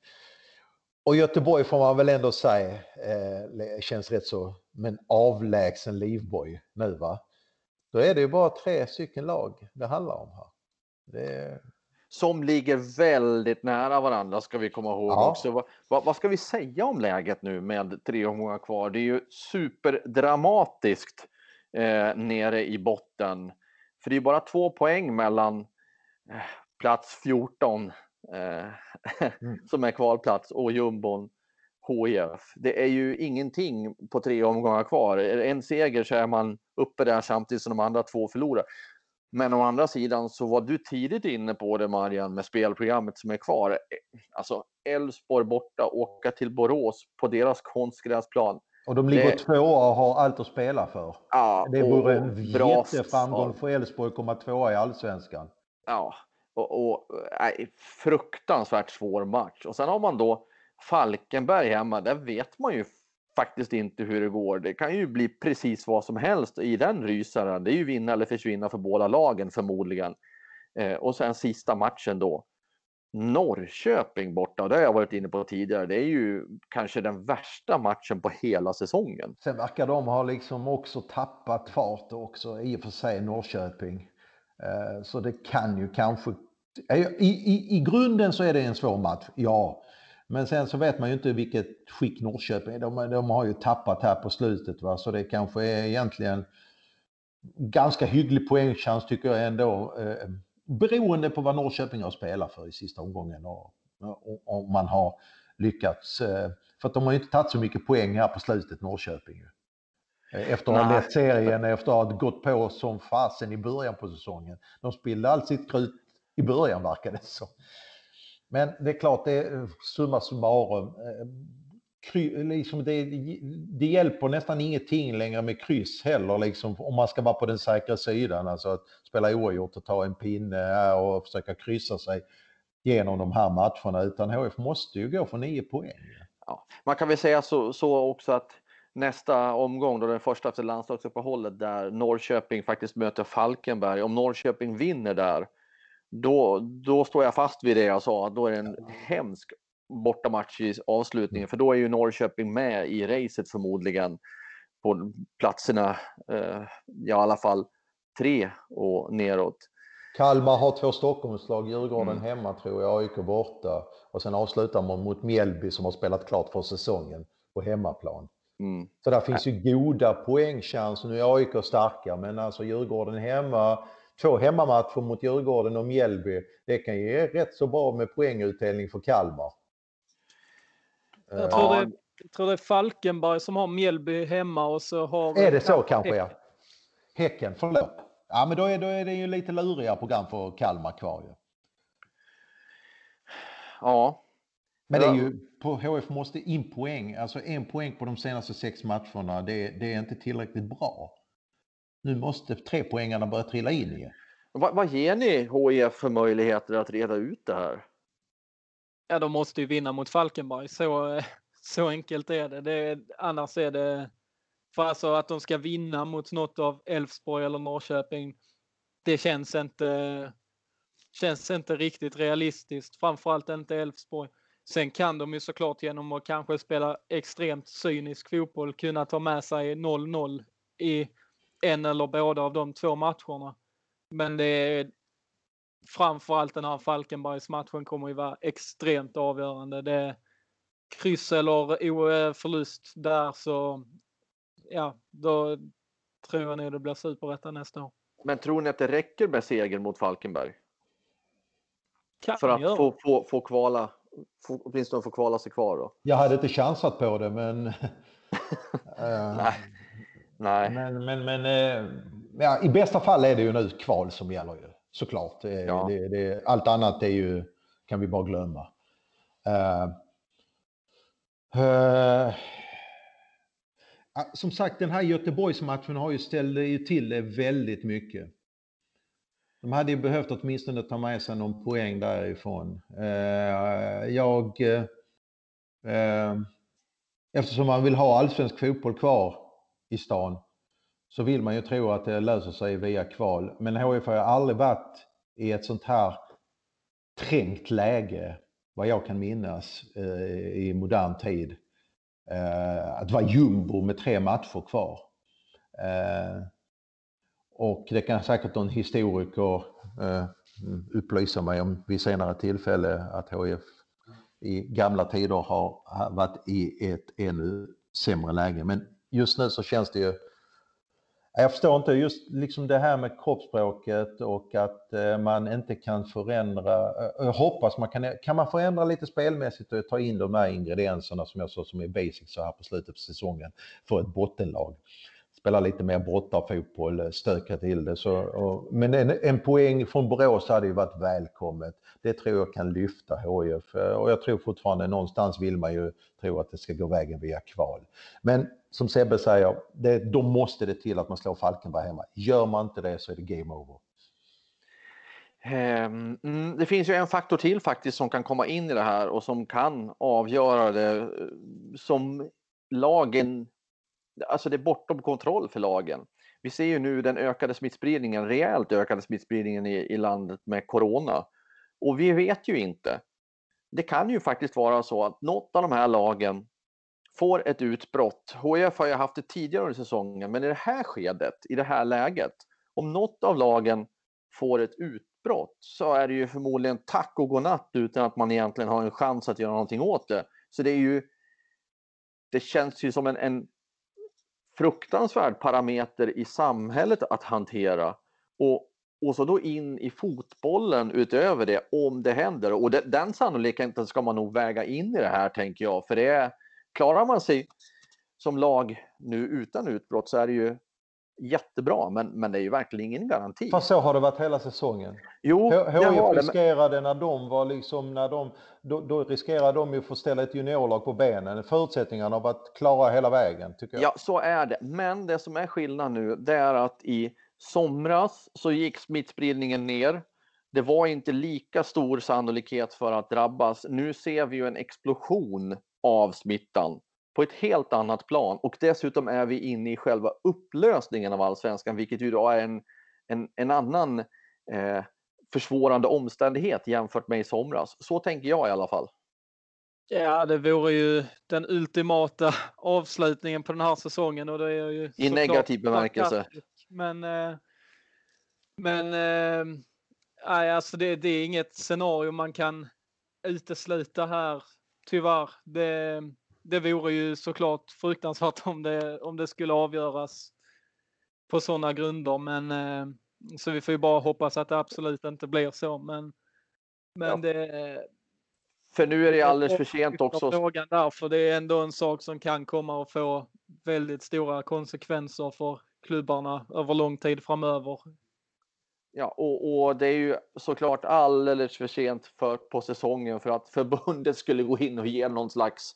Och Göteborg får man väl ändå säga eh, känns rätt så, men avlägsen livboj nu va. Då är det ju bara tre stycken lag det handlar om här. Det... Som ligger väldigt nära varandra ska vi komma ihåg ja. också. Vad, vad, vad, ska vi säga om läget nu med tre omgångar kvar? Det är ju superdramatiskt eh, nere i botten. För det är bara två poäng mellan eh, plats 14 eh, mm. som är kvalplats och jumbon HIF. Det är ju ingenting på tre omgångar kvar. En seger så är man uppe där samtidigt som de andra två förlorar. Men å andra sidan så var du tidigt inne på det Marian med spelprogrammet som är kvar. Alltså Elfsborg borta, åka till Borås på deras konstgräsplan. Och de ligger det... tvåa och har allt att spela för. Ja, det vore en jätteframgång för Elfsborg att komma tvåa i allsvenskan. Ja, och, och nej, fruktansvärt svår match. Och sen har man då Falkenberg hemma. Där vet man ju faktiskt inte hur det går. Det kan ju bli precis vad som helst i den rysaren. Det är ju vinna eller försvinna för båda lagen förmodligen. Eh, och sen sista matchen då. Norrköping borta, det har jag varit inne på tidigare. Det är ju kanske den värsta matchen på hela säsongen. Sen verkar de ha liksom också tappat fart också i och för sig Norrköping. Eh, så det kan ju kanske... I, i, I grunden så är det en svår match, ja. Men sen så vet man ju inte vilket skick Norrköping är. De, de har ju tappat här på slutet va? så det kanske är egentligen ganska hygglig poängchans tycker jag ändå. Eh, beroende på vad Norrköping har spelat för i sista omgången och om man har lyckats. Eh, för att de har ju inte tagit så mycket poäng här på slutet Norrköping. Efter att ha lett serien, efter att ha gått på som fasen i början på säsongen. De spillde allt sitt krut i början verkar det som. Men det är klart, det är eh, summa summarum. Eh, liksom det, det hjälper nästan ingenting längre med kryss heller, liksom, om man ska vara på den säkra sidan. Alltså att spela oavgjort och ta en pinne och försöka kryssa sig genom de här matcherna. Utan HF måste ju gå för nio poäng. Ja, man kan väl säga så, så också att nästa omgång, då den första efter landslagsuppehållet, där Norrköping faktiskt möter Falkenberg. Om Norrköping vinner där, då, då står jag fast vid det jag sa. Då är det en hemsk bortamatch i avslutningen, för då är ju Norrköping med i racet förmodligen på platserna, eh, i alla fall tre och neråt. Kalmar har två Stockholmslag, Djurgården mm. hemma tror jag, AIK borta och sen avslutar man mot Mjällby som har spelat klart för säsongen på hemmaplan. Mm. Så där finns ju goda poängchanser. Nu är AIK starka, men alltså Djurgården hemma, två hemmamatcher mot Djurgården och Mjällby, det kan ge rätt så bra med poängutdelning för Kalmar. Jag tror, det, jag tror det är Falkenberg som har Mjällby hemma och så har... Är det så kanske ja. Häcken, förlåt. Ja men då är, då är det ju lite lurigare program för Kalmar kvar ju. Ja, men det är ju, på HF måste in poäng, alltså en poäng på de senaste sex matcherna, det, det är inte tillräckligt bra. Nu måste tre poängarna börja trilla in igen. Vad, vad ger ni HIF för möjligheter att reda ut det här? Ja, de måste ju vinna mot Falkenberg. Så, så enkelt är det. det annars är det För alltså att de ska vinna mot något av Elfsborg eller Norrköping, det känns inte, känns inte riktigt realistiskt. Framförallt inte Elfsborg. Sen kan de ju såklart genom att kanske spela extremt cynisk fotboll kunna ta med sig 0-0 i en eller båda av de två matcherna. Men det är framförallt den här Falkenbergsmatchen kommer ju vara extremt avgörande. Det är kryss eller förlust där så ja, då tror jag nog det blir superetta nästa år. Men tror ni att det räcker med seger mot Falkenberg? Kan för att göra. få, få, få kvala, få, åtminstone få kvala sig kvar då? Jag hade inte chansat på det, men... eh, Nej. Nej. Men, men, men eh, ja, i bästa fall är det ju nu kval som gäller ju. Såklart. Det, Ja. det, det, allt annat är ju, kan vi bara glömma. Eh, eh, ja, som sagt, den här Göteborgsmatchen har ju ställt till det väldigt mycket. De hade ju behövt åtminstone ta med sig någon poäng därifrån. Eh, jag... eh, eh, eftersom man vill ha allsvensk fotboll kvar i stan så vill man ju tro att det löser sig via kval. Men HIF har ju aldrig varit i ett sånt här trängt läge, vad jag kan minnas, eh, i modern tid. Eh, att vara jumbo med tre matcher kvar. Eh, och det kan säkert någon historiker eh, upplysa mig om vid senare tillfälle att HIF i gamla tider har har varit i ett ännu sämre läge. Men just nu så känns det ju jag förstår inte just liksom det här med kroppsspråket och att eh, man inte kan förändra. Eh, jag hoppas man kan, kan man förändra lite spelmässigt och ta in de här ingredienserna som jag sa som är basic så här på slutet på säsongen för ett bottenlag. Spela lite mer brottarfotboll, eh, stöka till det. Så, och, men en, en poäng från Borås hade ju varit välkommet. Det tror jag kan lyfta HIF eh, och jag tror fortfarande någonstans vill man ju tro att det ska gå vägen via kval. Men som Sebbe säger, det, då måste det till att man slår Falkenberg hemma. Gör man inte det så är det game over. Ehm, mm, det finns ju en faktor till faktiskt som kan komma in i det här och som kan avgöra det eh, som lagen, alltså det är bortom kontroll för lagen. Vi ser ju nu den ökade smittspridningen, rejält ökade smittspridningen i, i landet med corona. Och vi vet ju inte. Det kan ju faktiskt vara så att något av de här lagen får ett utbrott. HIF har ju haft det tidigare under säsongen, men i det här skedet, i det här läget, om något av lagen får ett utbrott så är det ju förmodligen tack och godnatt utan att man egentligen har en chans att göra någonting åt det. Så det är ju, det känns ju som en, en fruktansvärd parameter i samhället att hantera. Och, och så då in i fotbollen utöver det om det händer. Och det, den sannolikheten ska man nog väga in i det här tänker jag. För det är, klarar man sig som lag nu utan utbrott så är det ju jättebra. Men, men det är ju verkligen ingen garanti. Fast så har det varit hela säsongen. jo, det HIF det. men- riskerade när de var liksom, när de, då, då riskerade de ju att få ställa ett juniorlag på benen. Förutsättningarna har varit klara hela vägen tycker jag. Ja, så är det. Men det som är skillnad nu, det är att i somras så gick smittspridningen ner. Det var inte lika stor sannolikhet för att drabbas. Nu ser vi ju en explosion av smittan på ett helt annat plan och dessutom är vi inne i själva upplösningen av allsvenskan, vilket ju då är en, en, en annan eh, försvårande omständighet jämfört med i somras. Så tänker jag i alla fall. Ja, det vore ju den ultimata avslutningen på den här säsongen och det är ju I negativ bemärkelse. Men, eh, men eh, nej, alltså det, det är inget scenario man kan utesluta här, tyvärr. Det, det vore ju såklart fruktansvärt om det, om det skulle avgöras på sådana grunder, men eh, så vi får ju bara hoppas att det absolut inte blir så. Men, men Ja. det, För nu är det alldeles för sent också. Frågan där, för det är ändå en sak som kan komma att få väldigt stora konsekvenser för klubbarna över lång tid framöver. Ja, och, och det är ju såklart alldeles för sent för, på säsongen för att förbundet skulle gå in och ge någon slags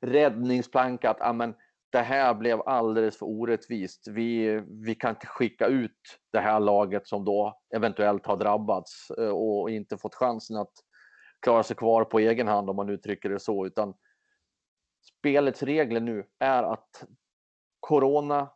räddningsplanka att amen, det här blev alldeles för orättvist. Vi, vi kan inte skicka ut det här laget som då eventuellt har drabbats eh, och inte fått chansen att klara sig kvar på egen hand om man uttrycker det så, utan spelets regler nu är att corona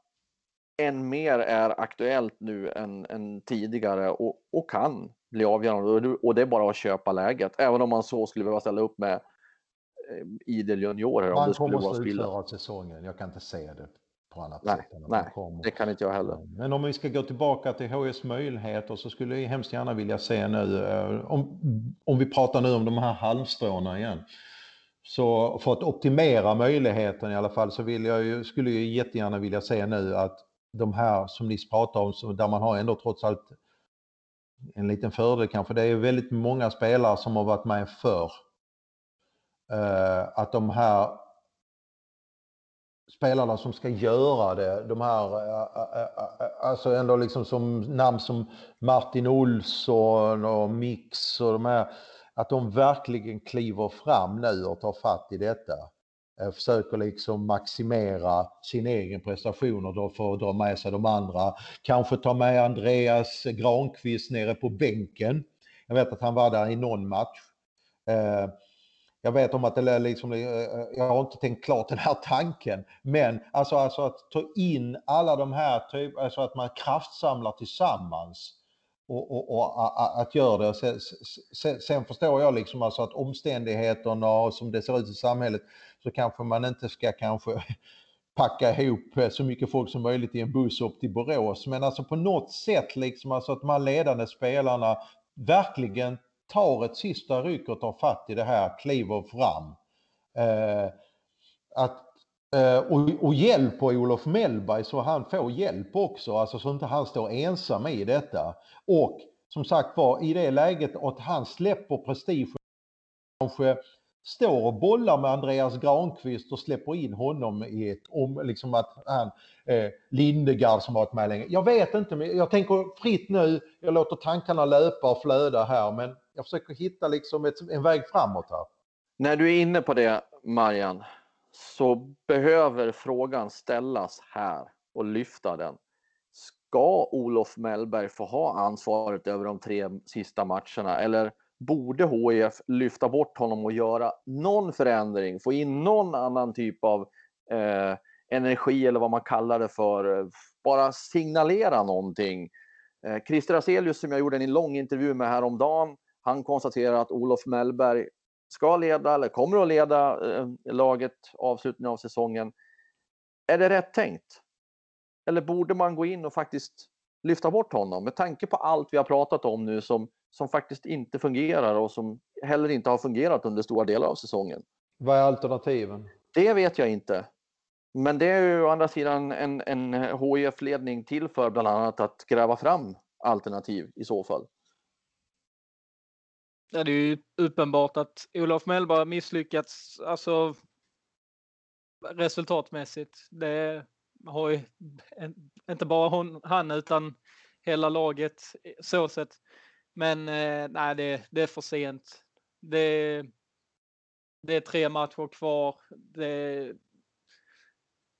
än mer är aktuellt nu än, än tidigare och, och kan bli avgörande. Och det är bara att köpa läget, även om man så skulle behöva ställa upp med eh, idel juniorer. Man om det kommer att slutföra säsongen, jag kan inte se det på annat nej, sätt. Nej, kommer. det kan inte jag heller. Men om vi ska gå tillbaka till HS möjligheter så skulle jag hemskt gärna vilja se nu, eh, om, om vi pratar nu om de här halmstråna igen. Så för att optimera möjligheten i alla fall så vill jag ju, skulle jag jättegärna vilja se nu att de här som ni pratar om, så där man har ändå trots allt en liten fördel kanske, det är väldigt många spelare som har varit med förr. Eh, att de här spelarna som ska göra det, de här, eh, eh, alltså ändå liksom som namn som Martin Olsson och Mix och de här, att de verkligen kliver fram nu och tar fatt i detta. Eh, försöker liksom maximera sin egen prestation och då får dra med sig de andra. Kanske ta med Andreas Granqvist nere på bänken. Jag vet att han var där i någon match. Eh, jag vet om att det liksom, eh, jag har inte tänkt klart den här tanken, men alltså, alltså att ta in alla de här, typ, alltså att man kraftsamlar tillsammans och, och, och att göra det. Sen, sen, sen, förstår jag liksom alltså att omständigheterna och som det ser ut i samhället så kanske man inte ska kanske packa ihop eh, så mycket folk som möjligt i en buss upp till Borås. Men alltså på något sätt liksom alltså att de här ledande spelarna verkligen tar ett sista ryck och tar fatt i det här, kliver fram. Eh, att, eh, och, och hjälper Olof Mellberg så han får hjälp också, alltså så inte han står ensam i detta. Och som sagt var, i det läget att han släpper prestige kanske står och bollar med Andreas Granqvist och släpper in honom i ett om, liksom att han, eh, Lindegard som varit med länge. Jag vet inte, men jag tänker fritt nu. Jag låter tankarna löpa och flöda här, men jag försöker hitta liksom ett, en väg framåt här. När du är inne på det, Marian, så behöver frågan ställas här och lyfta den. Ska Olof Mellberg få ha ansvaret över de tre sista matcherna eller borde HIF lyfta bort honom och göra någon förändring, få in någon annan typ av eh, energi eller vad man kallar det för, bara signalera någonting. Eh, Christer Aselius som jag gjorde en lång intervju med häromdagen, han konstaterar att Olof Mellberg ska leda eller kommer att leda eh, laget avslutningen av säsongen. Är det rätt tänkt? Eller borde man gå in och faktiskt lyfta bort honom med tanke på allt vi har pratat om nu som, som faktiskt inte fungerar och som heller inte har fungerat under stora delar av säsongen? Vad är alternativen? Det vet jag inte. Men det är ju å andra sidan en, en HIF-ledning till för bland annat att gräva fram alternativ i så fall. Ja, det är ju uppenbart att Olof Mellberg misslyckats alltså, resultatmässigt. Det har ju inte bara hon, han utan hela laget eh, så sett. Men eh, nej, det, det, är för sent. Det, det är tre matcher kvar. Det,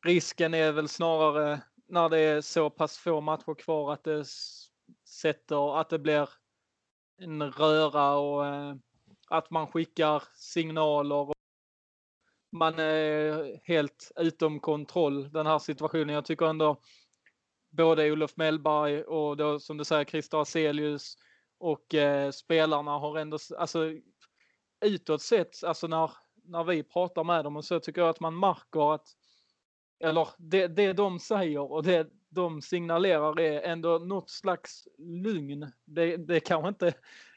risken är väl snarare när det är så pass få matcher kvar att det sätter, att det blir en röra och eh, att man skickar signaler. Man är helt utom kontroll den här situationen. Jag tycker ändå både Olof Mellberg och då som du säger Christer Aselius och eh, spelarna har ändå, alltså utåt sett, alltså när, när vi pratar med dem och så tycker jag att man märker att eller det, det de säger och det de signalerar är ändå något slags lugn. Det, det kanske inte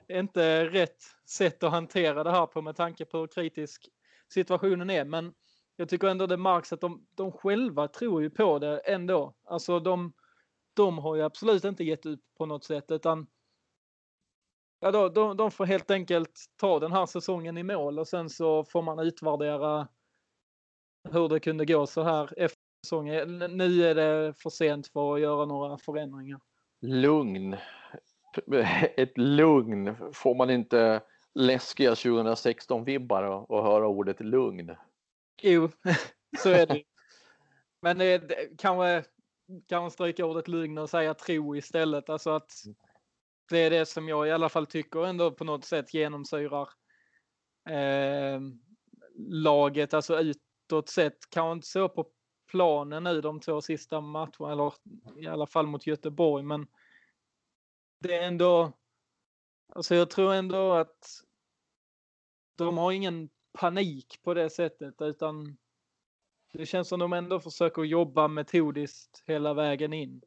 inte rätt sätt att hantera det här på med tanke på hur kritisk situationen är. Men jag tycker ändå det märks att de, de själva tror ju på det ändå. Alltså de, de har ju absolut inte gett upp på något sätt utan ja, då, de, de får helt enkelt ta den här säsongen i mål och sen så får man utvärdera hur det kunde gå så här efter säsongen. Nu är det för sent för att göra några förändringar. Lugn. Ett lugn. Får man inte läskiga 2016-vibbar och, och höra ordet lugn? Jo, så är det. Men det, det, kanske kan man stryka ordet lugn och säga tro istället. Alltså att det är det som jag i alla fall tycker ändå på något sätt genomsyrar eh, laget, alltså utåt sett, kanske inte så på planen nu de två sista matcherna, eller i alla fall mot Göteborg, men det är ändå, alltså jag tror ändå att de har ingen panik på det sättet utan det känns som de ändå försöker jobba metodiskt hela vägen in.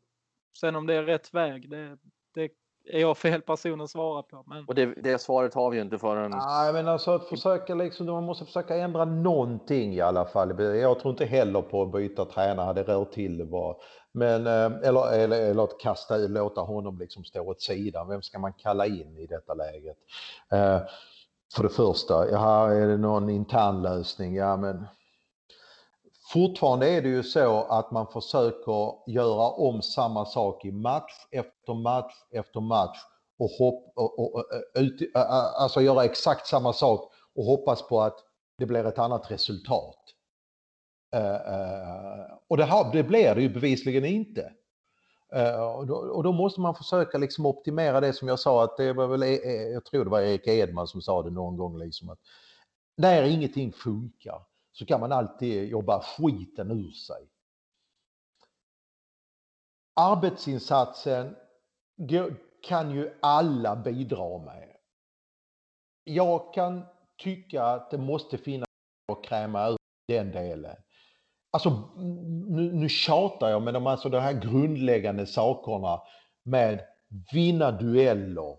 Sen om det är rätt väg, det, det är jag fel person att svara på. Men... Och det, det svaret har vi ju inte förrän... Nej, men alltså att försöka liksom, man måste försöka ändra någonting i alla fall. Jag tror inte heller på att byta tränare, det rör till det bara. Men, eh, eller, eller, eller att kasta, låta honom liksom stå åt sidan. Vem ska man kalla in i detta läget? Eh, för det första, jaha, är det någon intern lösning? Ja, men Fortfarande är det ju så att man försöker göra om samma sak i match efter match efter match och, hopp, och, och, och eh, ut, eh, eh, alltså göra exakt samma sak och hoppas på att det blir ett annat resultat. och det, har, det blir det ju bevisligen inte. och, då, och, då, måste man försöka liksom optimera det som jag sa, att det var väl, e, e, jag tror det var Erik Edman som sa det någon gång, liksom att när ingenting funkar så kan man alltid jobba skiten ur sig. Arbetsinsatsen kan ju alla bidra med. Jag kan tycka att det måste finnas att kräma ur den delen. Alltså, nu, nu tjatar jag, men de, alltså de här grundläggande sakerna med vinna dueller,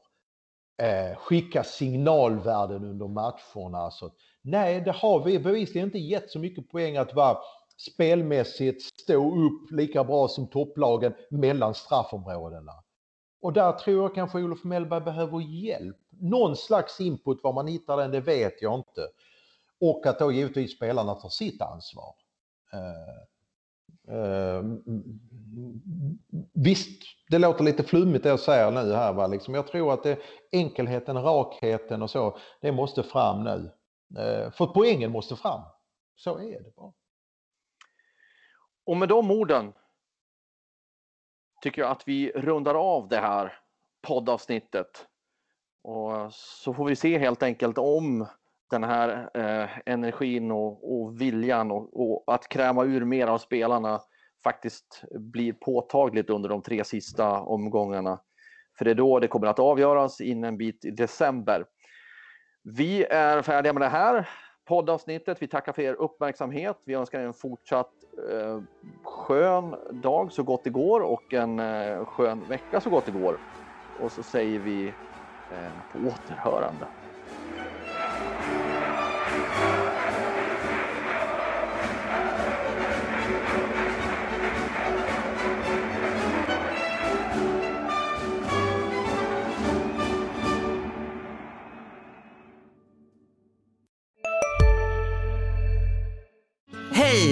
eh, skicka signalvärden under matcherna. Alltså, nej, det har vi bevisligen inte gett så mycket poäng att vara spelmässigt stå upp lika bra som topplagen mellan straffområdena. Och där tror jag kanske Olof Mellberg behöver hjälp. Någon slags input, var man hittar den, det vet jag inte. Och att då givetvis spelarna tar sitt ansvar. Uh, uh, visst, det låter lite flummigt det jag säger nu här. Va? Liksom, jag tror att det, enkelheten, rakheten och så, det måste fram nu. Eh, för poängen måste fram. Så är det bara. Och med de orden tycker jag att vi rundar av det här poddavsnittet. Och så får vi se helt enkelt om den här eh, energin och, och viljan och, och, att kräma ur mer av spelarna faktiskt blir påtagligt under de tre sista omgångarna. För det är då det kommer att avgöras in en bit i december. Vi är färdiga med det här poddavsnittet. Vi tackar för er uppmärksamhet. Vi önskar er en fortsatt eh, skön dag så gott det går och en eh, skön vecka så gott det går. Och så säger vi eh, på återhörande.